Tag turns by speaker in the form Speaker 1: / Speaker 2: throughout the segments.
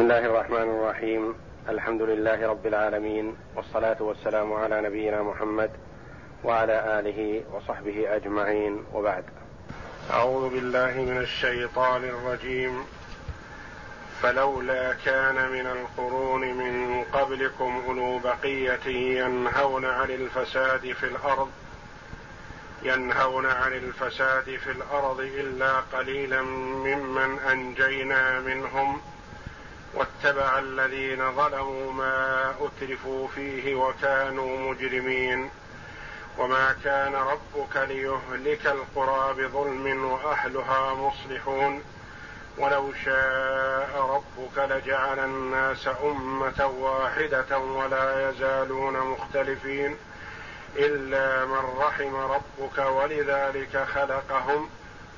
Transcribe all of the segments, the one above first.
Speaker 1: بسم الله الرحمن الرحيم الحمد لله رب العالمين والصلاه والسلام على نبينا محمد وعلى اله وصحبه اجمعين وبعد
Speaker 2: اعوذ بالله من الشيطان الرجيم فلولا كان من القرون من قبلكم اولو بقيه ينهون عن الفساد في الأرض ينهون عن الفساد في الأرض الا قليلا ممن انجينا منهم واتبع الذين ظلموا ما أترفوا فيه وكانوا مجرمين. وما كان ربك ليهلك القرى بظلم وأهلها مصلحون. ولو شاء ربك لجعل الناس أمة واحدة ولا يزالون مختلفين. إلا من رحم ربك ولذلك خلقهم.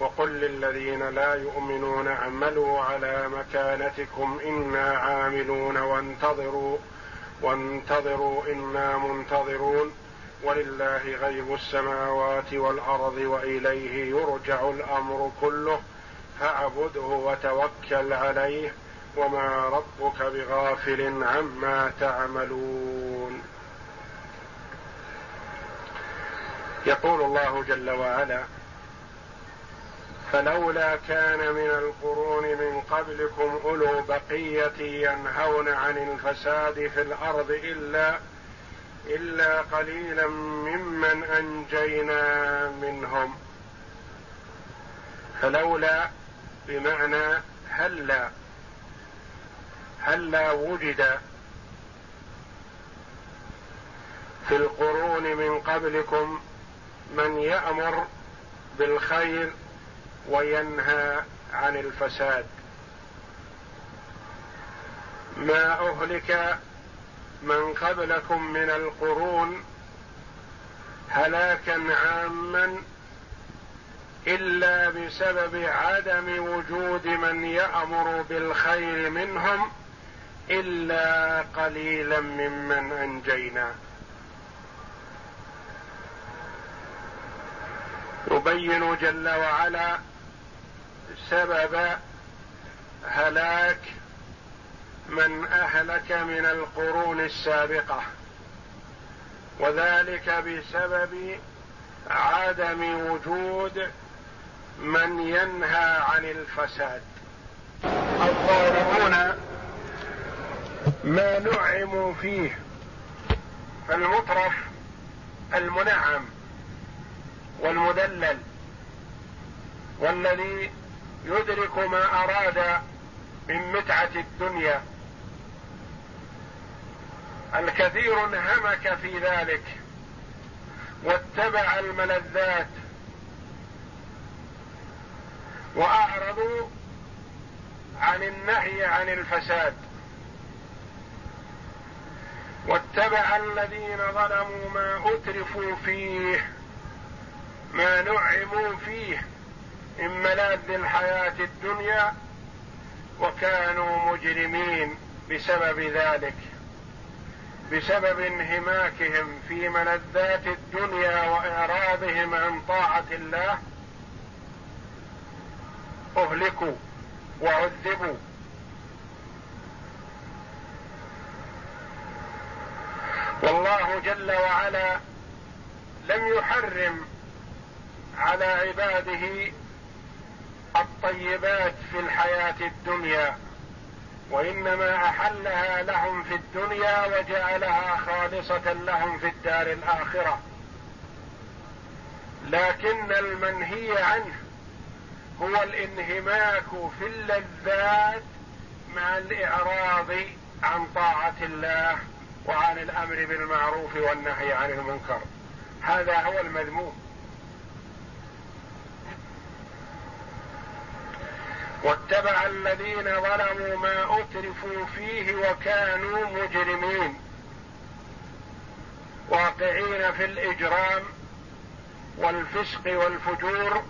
Speaker 2: وقل للذين لا يؤمنون اعملوا على مكانتكم إنا عاملون وانتظروا وانتظروا إنا منتظرون. ولله غيب السماوات والأرض وإليه يرجع الأمر كله. فاعبده وتوكل عليه وما ربك بغافل عما تعملون. يقول الله جل وعلا فلولا كان من القرون من قبلكم أولو بقية ينهون عن الفساد في الأرض إلا إلا قليلا ممن أنجينا منهم. فلولا بمعنى هلا هلا وجد في القرون من قبلكم من يأمر بالخير وينهى عن الفساد. ما أهلك من قبلكم من القرون هلاكا عاما إلا بسبب عدم وجود من يأمر بالخير منهم إلا قليلا ممن أنجينا. يبين جل وعلا سبب هلاك من أهلك من القرون السابقة. وذلك بسبب عدم وجود من ينهى عن الفساد. الظالمون ما نعموا فيه فالمطرف المنعم. والمدلل والذي يدرك ما أراد من متعة الدنيا. الكثير انهمك في ذلك واتبع الملذات وأعرضوا عن النهي عن الفساد. واتبع الذين ظلموا ما أترفوا فيه ما نعموا فيه من ملاذ الحياة الدنيا وكانوا مجرمين بسبب ذلك بسبب انهماكهم في ملذات الدنيا وإعراضهم عن طاعة الله. أهلكوا وعذبوا. والله جل وعلا لم يحرم على عباده الطيبات في الحياة الدنيا وإنما أحلها لهم في الدنيا وجعلها خالصة لهم في الدار الآخرة. لكن المنهي عنه هو الانهماك في اللذات مع الإعراض عن طاعة الله وعن الأمر بالمعروف والنهي عن المنكر. هذا هو المذموم. واتبع الذين ظلموا ما أترفوا فيه وكانوا مجرمين. واقعين في الإجرام والفسق والفجور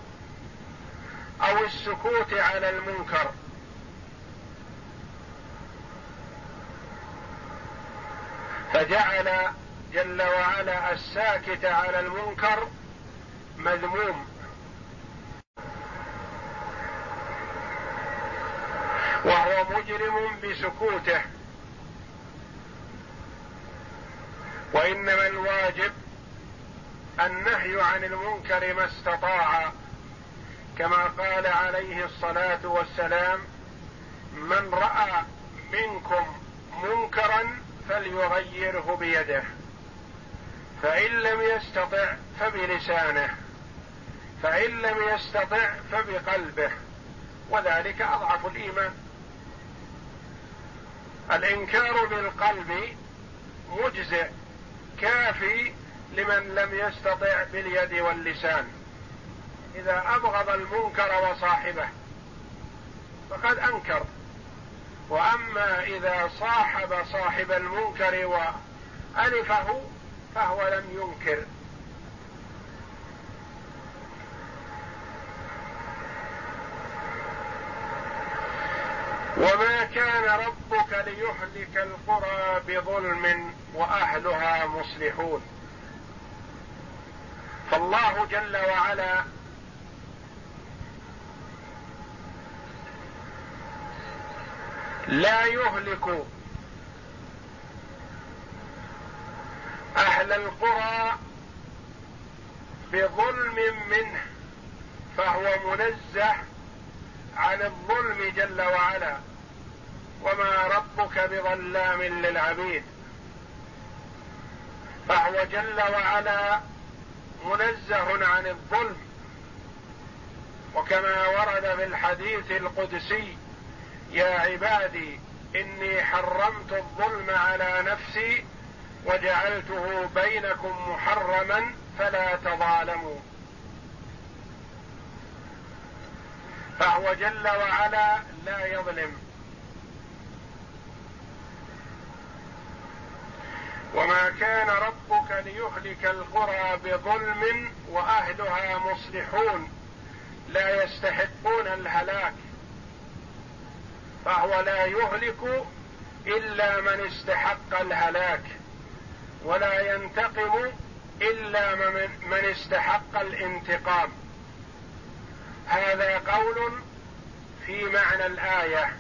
Speaker 2: أو السكوت على المنكر. فجعل جل وعلا الساكت على المنكر مذموم. وهو مجرم بسكوته. وإنما الواجب النهي عن المنكر ما استطاع كما قال عليه الصلاة والسلام من رأى منكم منكرا فليغيره بيده فإن لم يستطع فبلسانه فإن لم يستطع فبقلبه وذلك أضعف الإيمان. الإنكار بالقلب مجزئ كافي لمن لم يستطع باليد واللسان. إذا أبغض المنكر وصاحبه فقد أنكر. وأما إذا صاحب صاحب المنكر وألفه فهو لم ينكر. وما كان ربك ليهلك القرى بظلم وأهلها مصلحون. فالله جل وعلا لا يهلك أهل القرى بظلم منه فهو منزه عن الظلم جل وعلا. وما ربك بظلام للعبيد. فهو جل وعلا منزه عن الظلم. وكما ورد في الحديث القدسي يا عبادي إني حرمت الظلم على نفسي وجعلته بينكم محرما فلا تظالموا. فهو جل وعلا لا يظلم. وما كان ربك ليهلك القرى بظلم وأهلها مصلحون. لا يستحقون الهلاك فهو لا يهلك إلا من استحق الهلاك ولا ينتقم إلا من استحق الانتقام. هذا قول في معنى الآية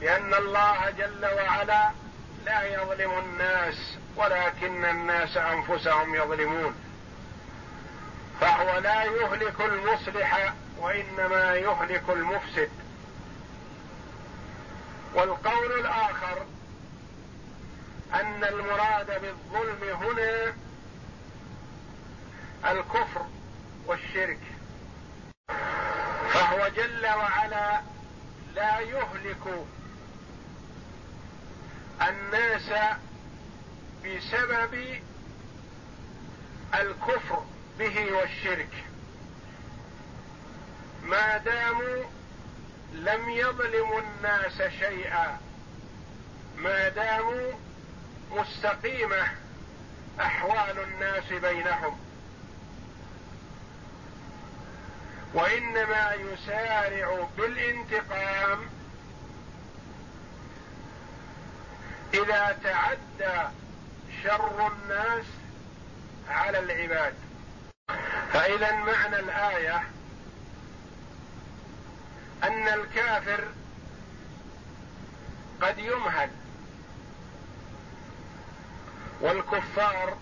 Speaker 2: لأن الله جل وعلا لا يظلم الناس ولكن الناس أنفسهم يظلمون. فهو لا يهلك المصلح وإنما يهلك المفسد. والقول الآخر أن المراد بالظلم هنا الكفر والشرك. فهو جل وعلا لا يهلك الناس بسبب الكفر به والشرك. ما داموا لم يظلموا الناس شيئا ما داموا مستقيمة أحوال الناس بينهم. وإنما يسارع بالانتقام إذا تعدى شر الناس على العباد. فإذا معنى الآية أن الكافر قد يمهل والكفار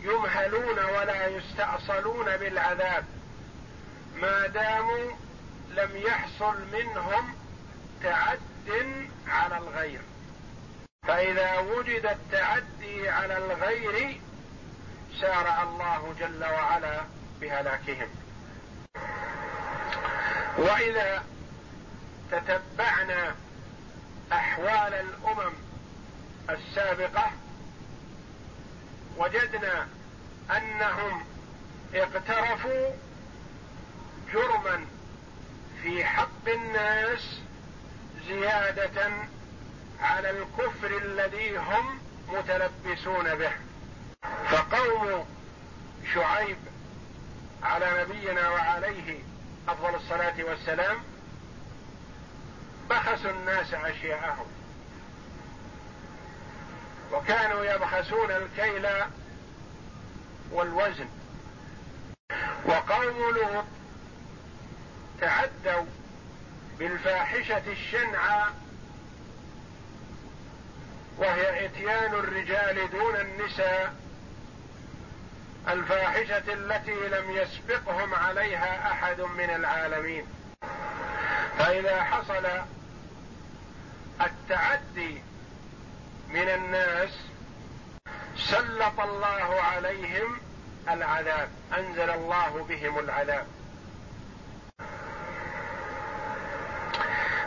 Speaker 2: يمهلون ولا يستأصلون بالعذاب. ما داموا لم يحصل منهم تعد على الغير. وجد التعدي على الغير سارع الله جل وعلا بهلاكهم. وإذا تتبعنا أحوال الأمم السابقة وجدنا أنهم اقترفوا جرما في حق الناس زيادة على الكفر الذي هم متلبسون به. فقوم شعيب على نبينا وعليه أفضل الصلاة والسلام بخسوا الناس أشياءهم. وكانوا يبخسون الكيل والوزن. وقوم لوط تعدوا بالفاحشة الشنعى وهي إتيان الرجال دون النساء الفاحشة التي لم يسبقهم عليها أحد من العالمين. فإذا حصل التعدي من الناس سلط الله عليهم العذاب أنزل الله بهم العذاب.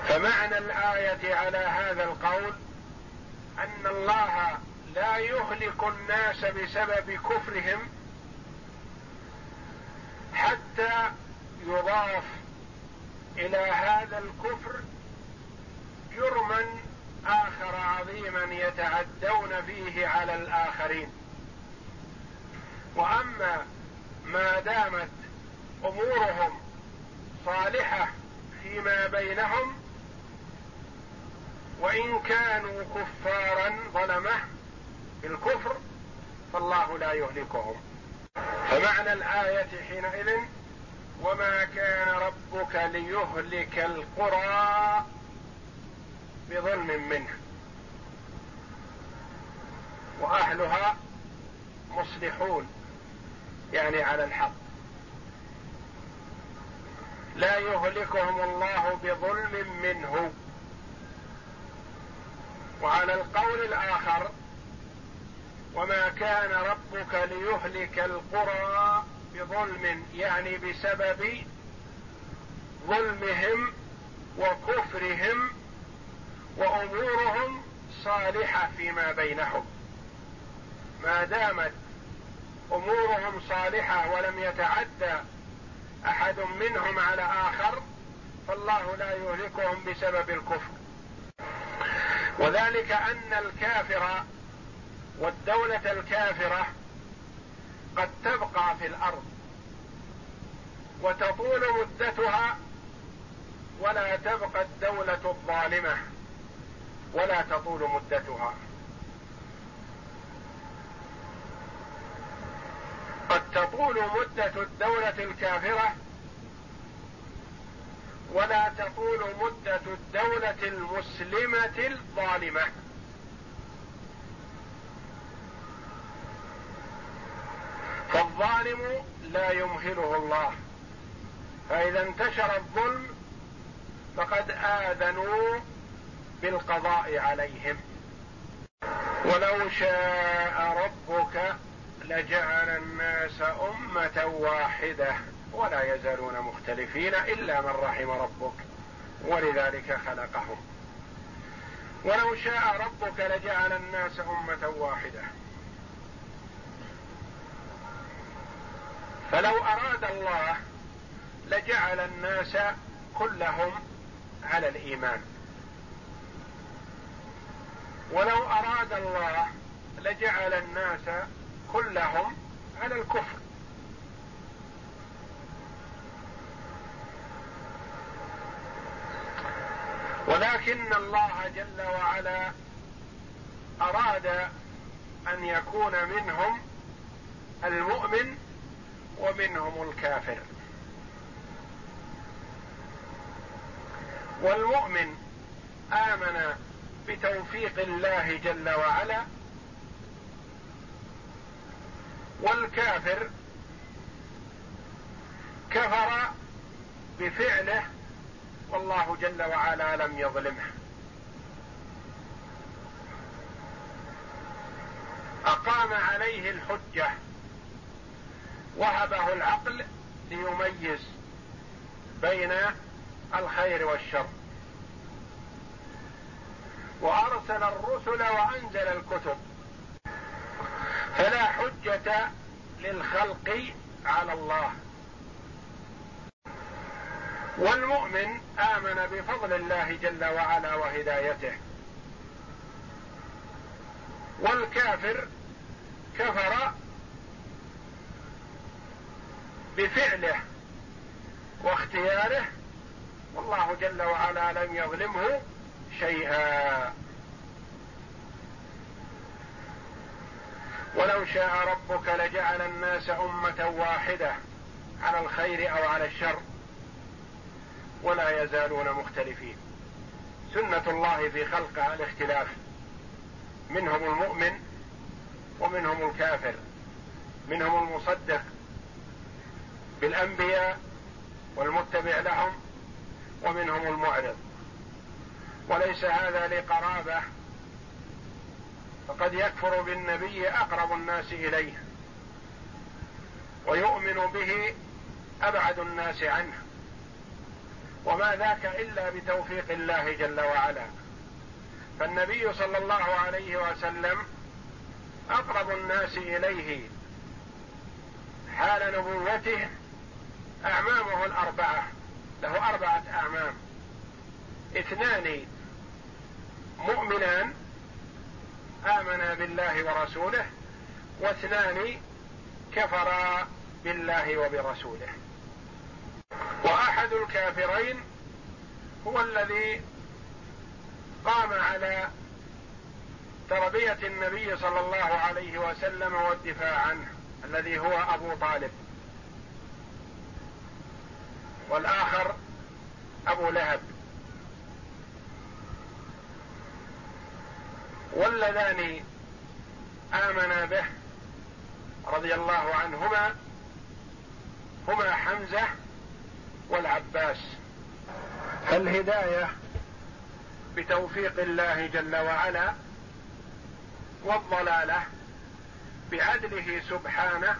Speaker 2: فمعنى الآية على هذا القول أن الله لا يهلك الناس بسبب كفرهم حتى يضاف إلى هذا الكفر جرما آخر عظيما يتعدون فيه على الآخرين. وأما ما دامت أمورهم صالحة فيما بينهم وإن كانوا كفارا ظلمه بالكفر فالله لا يهلكهم. فمعنى الآية حينئذ وما كان ربك ليهلك القرى بظلم منه. وأهلها مصلحون يعني على الحق. لا يهلكهم الله بظلم منه. وعلى القول الآخر وما كان ربك ليهلك القرى بظلم يعني بسبب ظلمهم وكفرهم وأمورهم صالحة فيما بينهم. ما دامت أمورهم صالحة ولم يتعدى أحد منهم على آخر فالله لا يهلكهم بسبب الكفر. وذلك أن الكافر والدولة الكافرة قد تبقى في الأرض وتطول مدتها ولا تبقى الدولة الظالمة ولا تطول مدتها. قد تطول مدة الدولة الكافرة ولا تطول مدة الدولة المسلمة الظالمة. فالظالم لا يمهله الله. فإذا انتشر الظلم فقد آذنوا بالقضاء عليهم. ولو شاء ربك لجعل الناس أمة واحدة. ولا يزالون مختلفين إلا من رحم ربك ولذلك خلقهم. ولو شاء ربك لجعل الناس أمة واحدة. فلو أراد الله لجعل الناس كلهم على الإيمان. ولو أراد الله لجعل الناس كلهم على الكفر. ولكن الله جل وعلا أراد أن يكون منهم المؤمن ومنهم الكافر. والمؤمن آمن بتوفيق الله جل وعلا والكافر كفر بفعله والله جل وعلا لم يظلمه. أقام عليه الحجة. وهبه العقل ليميز بين الخير والشر. وأرسل الرسل وأنزل الكتب. فلا حجة للخلق على الله. والمؤمن آمن بفضل الله جل وعلا وهدايته. والكافر كفر بفعله واختياره والله جل وعلا لم يظلمه شيئا. ولو شاء ربك لجعل الناس أمة واحدة على الخير أو على الشر. ولا يزالون مختلفين. سنة الله في خلقه الاختلاف. منهم المؤمن ومنهم الكافر. منهم المصدق بالأنبياء والمتبع لهم ومنهم المعرض. وليس هذا لقرابة فقد يكفر بالنبي أقرب الناس إليه ويؤمن به أبعد الناس عنه. وما ذاك إلا بتوفيق الله جل وعلا. فالنبي صلى الله عليه وسلم أقرب الناس إليه حال نبوته أعمامه الأربعة. له أربعة أعمام. اثنان مؤمنان آمنا بالله ورسوله واثنان كفرا بالله وبرسوله. وأحد الكافرين هو الذي قام على تربية النبي صلى الله عليه وسلم والدفاع عنه الذي هو أبو طالب. والآخر أبو لهب. واللذان آمنا به رضي الله عنهما هما حمزة والعباس. فالهدايه بتوفيق الله جل وعلا والضلالة بعدله سبحانه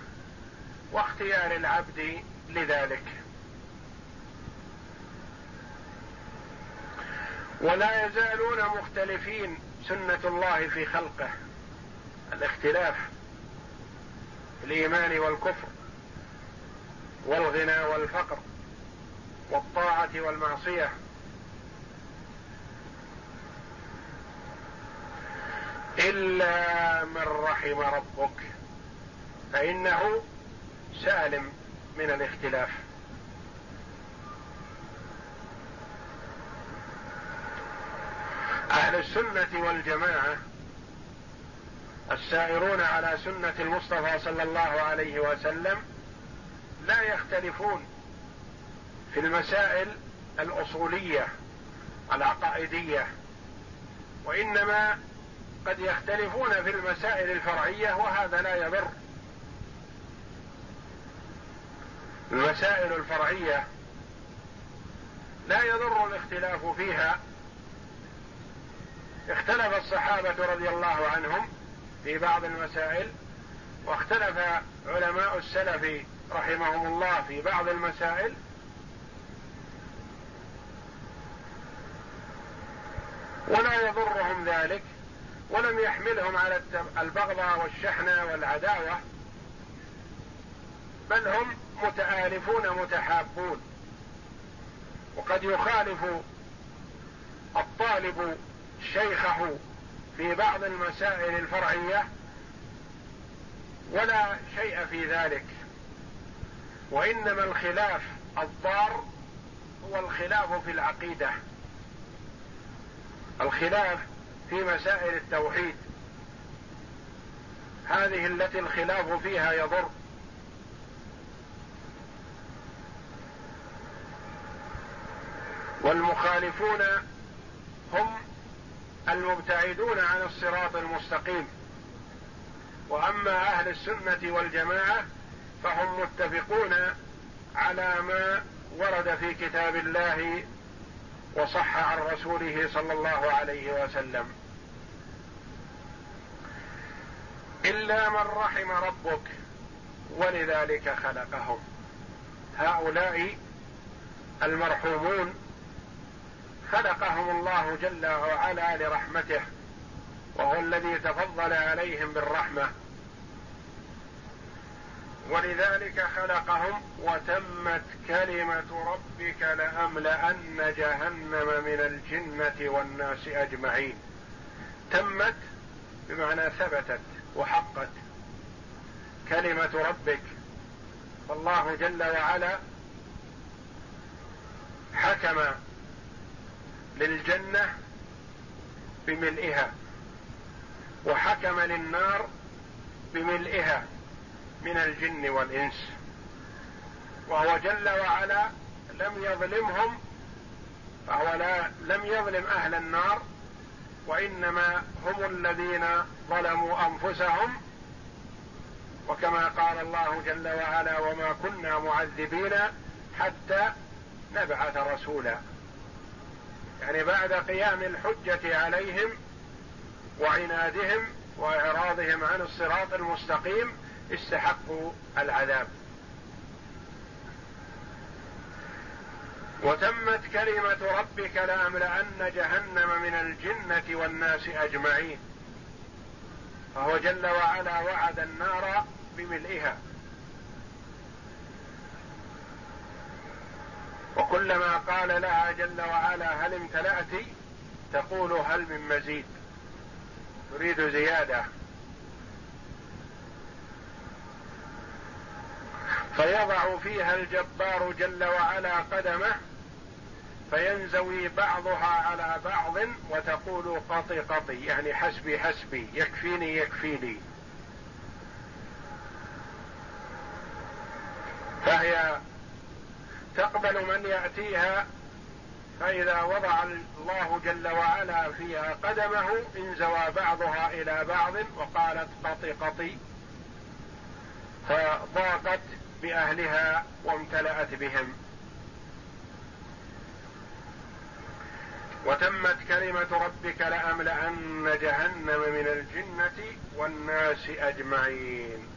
Speaker 2: واختيار العبد لذلك. ولا يزالون مختلفين سنة الله في خلقه. الاختلاف الإيمان والكفر والغنى والفقر. والطاعة والمعصية. إلا من رحم ربك فإنه سالم من الاختلاف. أهل السنة والجماعة السائرون على سنة المصطفى صلى الله عليه وسلم لا يختلفون في المسائل الأصولية العقائدية وإنما قد يختلفون في المسائل الفرعية وهذا لا يضر المسائل الفرعية لا يضر الاختلاف فيها. اختلف الصحابة رضي الله عنهم في بعض المسائل واختلف علماء السلف رحمهم الله في بعض المسائل ولا يضرهم ذلك ولم يحملهم على البغضاء والشحنة والعداوة بل هم متآلفون متحابون. وقد يخالف الطالب شيخه في بعض المسائل الفرعية ولا شيء في ذلك. وإنما الخلاف الضار هو الخلاف في العقيدة. الخلاف في مسائل التوحيد. هذه التي الخلاف فيها يضر. والمخالفون هم المبتعدون عن الصراط المستقيم. وأما أهل السنة والجماعة فهم متفقون على ما ورد في كتاب الله وصح عن رسوله صلى الله عليه وسلم. إلا من رحم ربك ولذلك خلقهم. هؤلاء المرحومون خلقهم الله جل وعلا لرحمته وهو الذي تفضل عليهم بالرحمة. ولذلك خلقهم وتمت كلمة ربك لأملأن جهنم من الجنة والناس أجمعين. تمت بمعنى ثبتت وحقت. كلمة ربك. فالله جل وعلا حكم للجنة بملئها وحكم للنار بملئها. من الجن والإنس. وهو جل وعلا لم يظلمهم فهو لا لم يظلم أهل النار وإنما هم الذين ظلموا أنفسهم. وكما قال الله جل وعلا وما كنا معذبين حتى نبعث رسولا. يعني بعد قيام الحجة عليهم وعنادهم وإعراضهم عن الصراط المستقيم استحقوا العذاب. وتمت كلمة ربك لأملأن جهنم من الجنة والناس أجمعين. فهو جل وعلا وعد النار بملئها. وكلما قال لها جل وعلا هل امتلأت؟ تقول هل من مزيد. تريد زيادة. فيضع فيها الجبار جل وعلا قدمه فينزوي بعضها على بعض وتقول قطي قطي يعني حسبي حسبي يكفيني يكفيني. فهي تقبل من يأتيها فإذا وضع الله جل وعلا فيها قدمه انزوى بعضها إلى بعض وقالت قطي قطي فضاقت بأهلها وامتلأت بهم. وتمت كلمة ربك لأملأن جهنم من الجنة والناس أجمعين.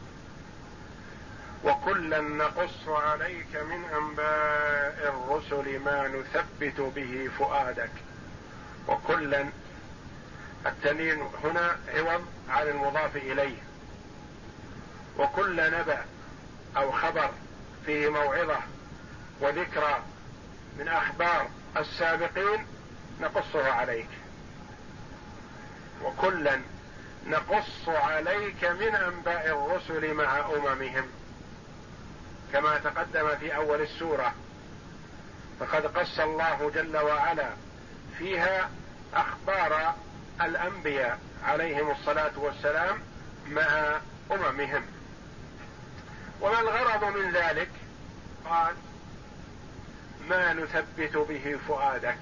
Speaker 2: وكلا نقص عليك من أنباء الرسل ما نثبت به فؤادك. وكلا التنين هنا عوض عن المضاف إليه. وكل نبأ أو خبر فيه موعظة وذكرى من أخبار السابقين نقصه عليك. وكلا نقص عليك من أنباء الرسل مع أممهم. كما تقدم في أول السورة فقد قص الله جل وعلا فيها أخبار الأنبياء عليهم الصلاة والسلام مع أممهم. وما الغرض من ذلك؟ قال ما نثبت به فؤادك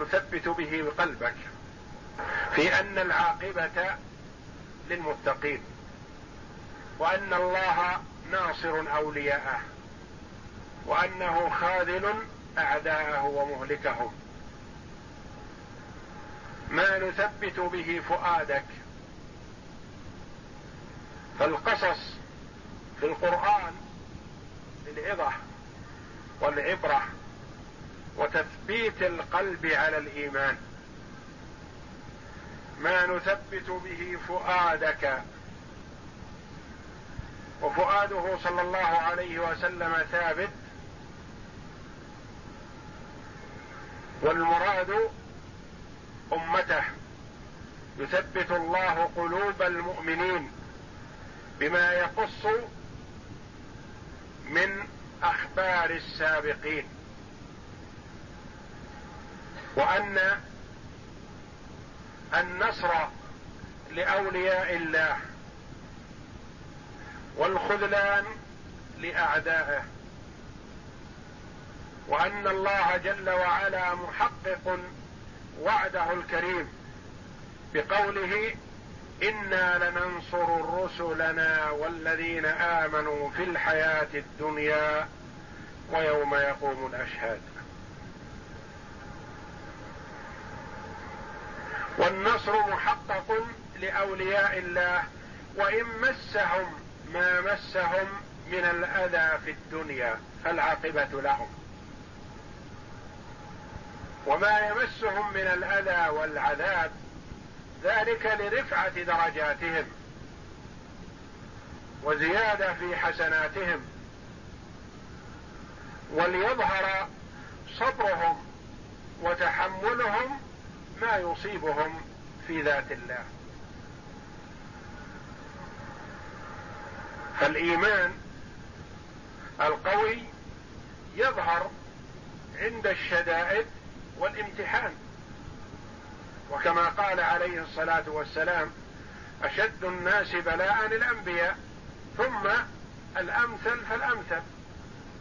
Speaker 2: نثبت به قلبك في أن العاقبة للمتقين وأن الله ناصر أولياءه وأنه خاذل أعداءه ومهلكهم. ما نثبت به فؤادك فالقصص في القران للعظه والعبرة وتثبيت القلب على الإيمان. ما نثبت به فؤادك. وفؤاده صلى الله عليه وسلم ثابت. والمراد أمته. يثبت الله قلوب المؤمنين بما يقص من أخبار السابقين. وأن النصر لأولياء الله والخذلان لأعدائه. وأن الله جل وعلا محقق وعده الكريم بقوله أنا لننصر رسلنا والذين امنوا في الحياة الدنيا ويوم يقوم الاشهاد. والنصر محقق لاولياء الله وان مسهم ما مسهم من الاذى في الدنيا فالعاقبه لهم. وما يمسهم من الاذى والعذاب ذلك لرفعة درجاتهم وزيادة في حسناتهم وليظهر صبرهم وتحملهم ما يصيبهم في ذات الله. فالإيمان القوي يظهر عند الشدائد والامتحان. وكما قال عليه الصلاة والسلام أشد الناس بلاء الانبياء ثم الأمثل فالأمثل.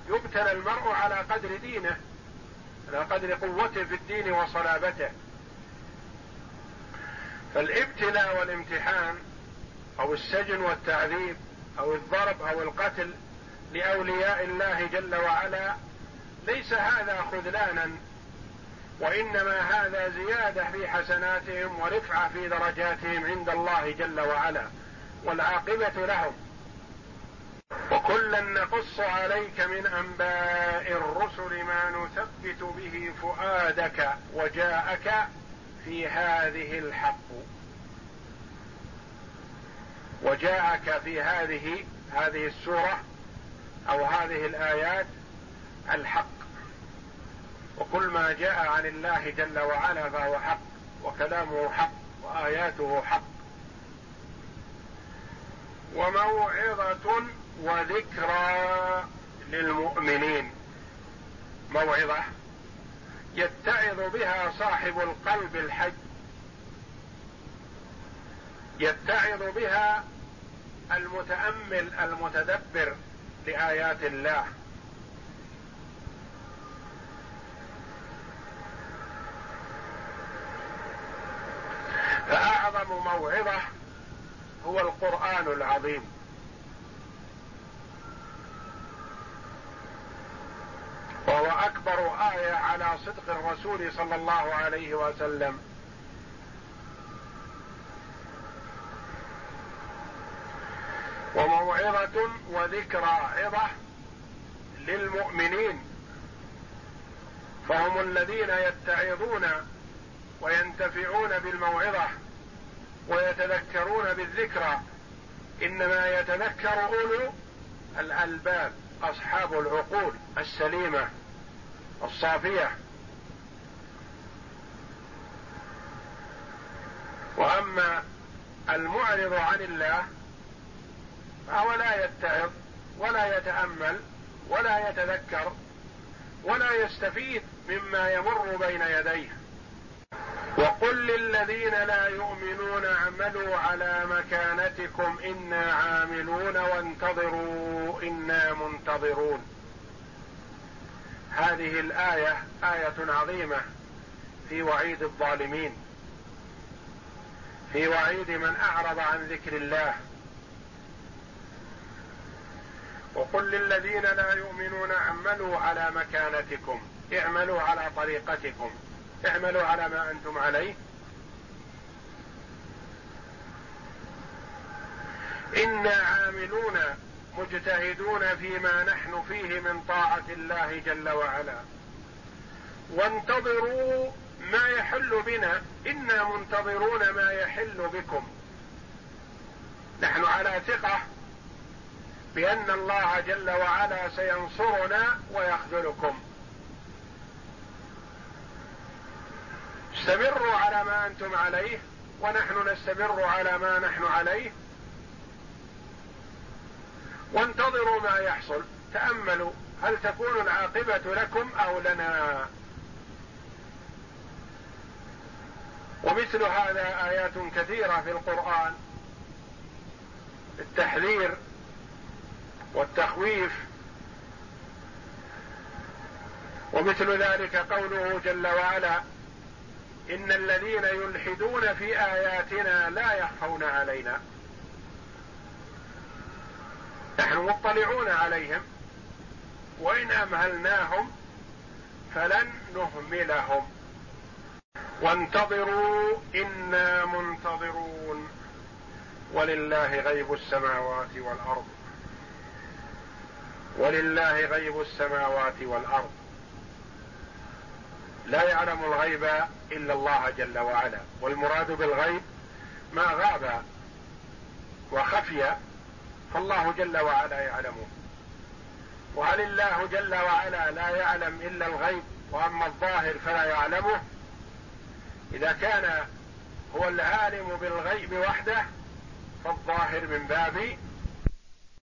Speaker 2: يبتلى المرء على قدر دينه على قدر قوته في الدين وصلابته. فالابتلاء والامتحان أو السجن والتعذيب أو الضرب أو القتل لأولياء الله جل وعلا ليس هذا خذلانا وإنما هذا زيادة في حسناتهم ورفعة في درجاتهم عند الله جل وعلا والعاقبة لهم. وكلا نقص عليك من أنباء الرسل ما نثبت به فؤادك وجاءك في هذه الحق. وجاءك في هذه هذه السورة أو هذه الآيات الحق. وكل ما جاء عن الله جل وعلا فهو حق وكلامه حق وآياته حق. وموعظة وذكرى للمؤمنين. موعظة يتعظ بها صاحب القلب الحي. يتعظ بها المتأمل المتدبر لآيات الله. فاعظم موعظه هو القرآن العظيم. وهو أكبر آية على صدق الرسول صلى الله عليه وسلم. وموعظة وذكرى عظة للمؤمنين. فهم الذين يتعظون وينتفعون بالموعظة. ويتذكرون بالذكرى. إنما يتذكر أولو الألباب أصحاب العقول السليمة الصافية. وأما المعرض عن الله فهو لا يتعظ ولا يتأمل ولا يتذكر ولا يستفيد مما يمر بين يديه. وقل للذين لا يؤمنون اعملوا على مكانتكم إنا عاملون وانتظروا إنا منتظرون. هذه الآية آية عظيمة في وعيد الظالمين. في وعيد من أعرض عن ذكر الله. وقل للذين لا يؤمنون اعملوا على مكانتكم اعملوا على طريقتكم. اعملوا على ما أنتم عليه. أنا عاملون مجتهدون فيما نحن فيه من طاعة الله جل وعلا. وانتظروا ما يحل بنا. أنا منتظرون ما يحل بكم. نحن على ثقة بأن الله جل وعلا سينصرنا ويخذلكم. استمروا على ما أنتم عليه ونحن نستمر على ما نحن عليه. وانتظروا ما يحصل. تأملوا. هل تكون العاقبة لكم أو لنا؟ ومثل هذا آيات كثيرة في القرآن. التحذير والتخويف. ومثل ذلك قوله جل وعلا إن الذين يلحدون في آياتنا لا يخفون علينا. نحن مطلعون عليهم وإن أمهلناهم فلن نهملهم. وانتظروا إنا منتظرون. ولله غيب السماوات والأرض. ولله غيب السماوات والأرض. لا يعلم الغيب إلا الله جل وعلا والمراد بالغيب ما غاب وخفي فالله جل وعلا يعلمه. وهل الله جل وعلا لا يعلم إلا الغيب وأما الظاهر فلا يعلمه؟ إذا كان هو العالم بالغيب وحده فالظاهر من باب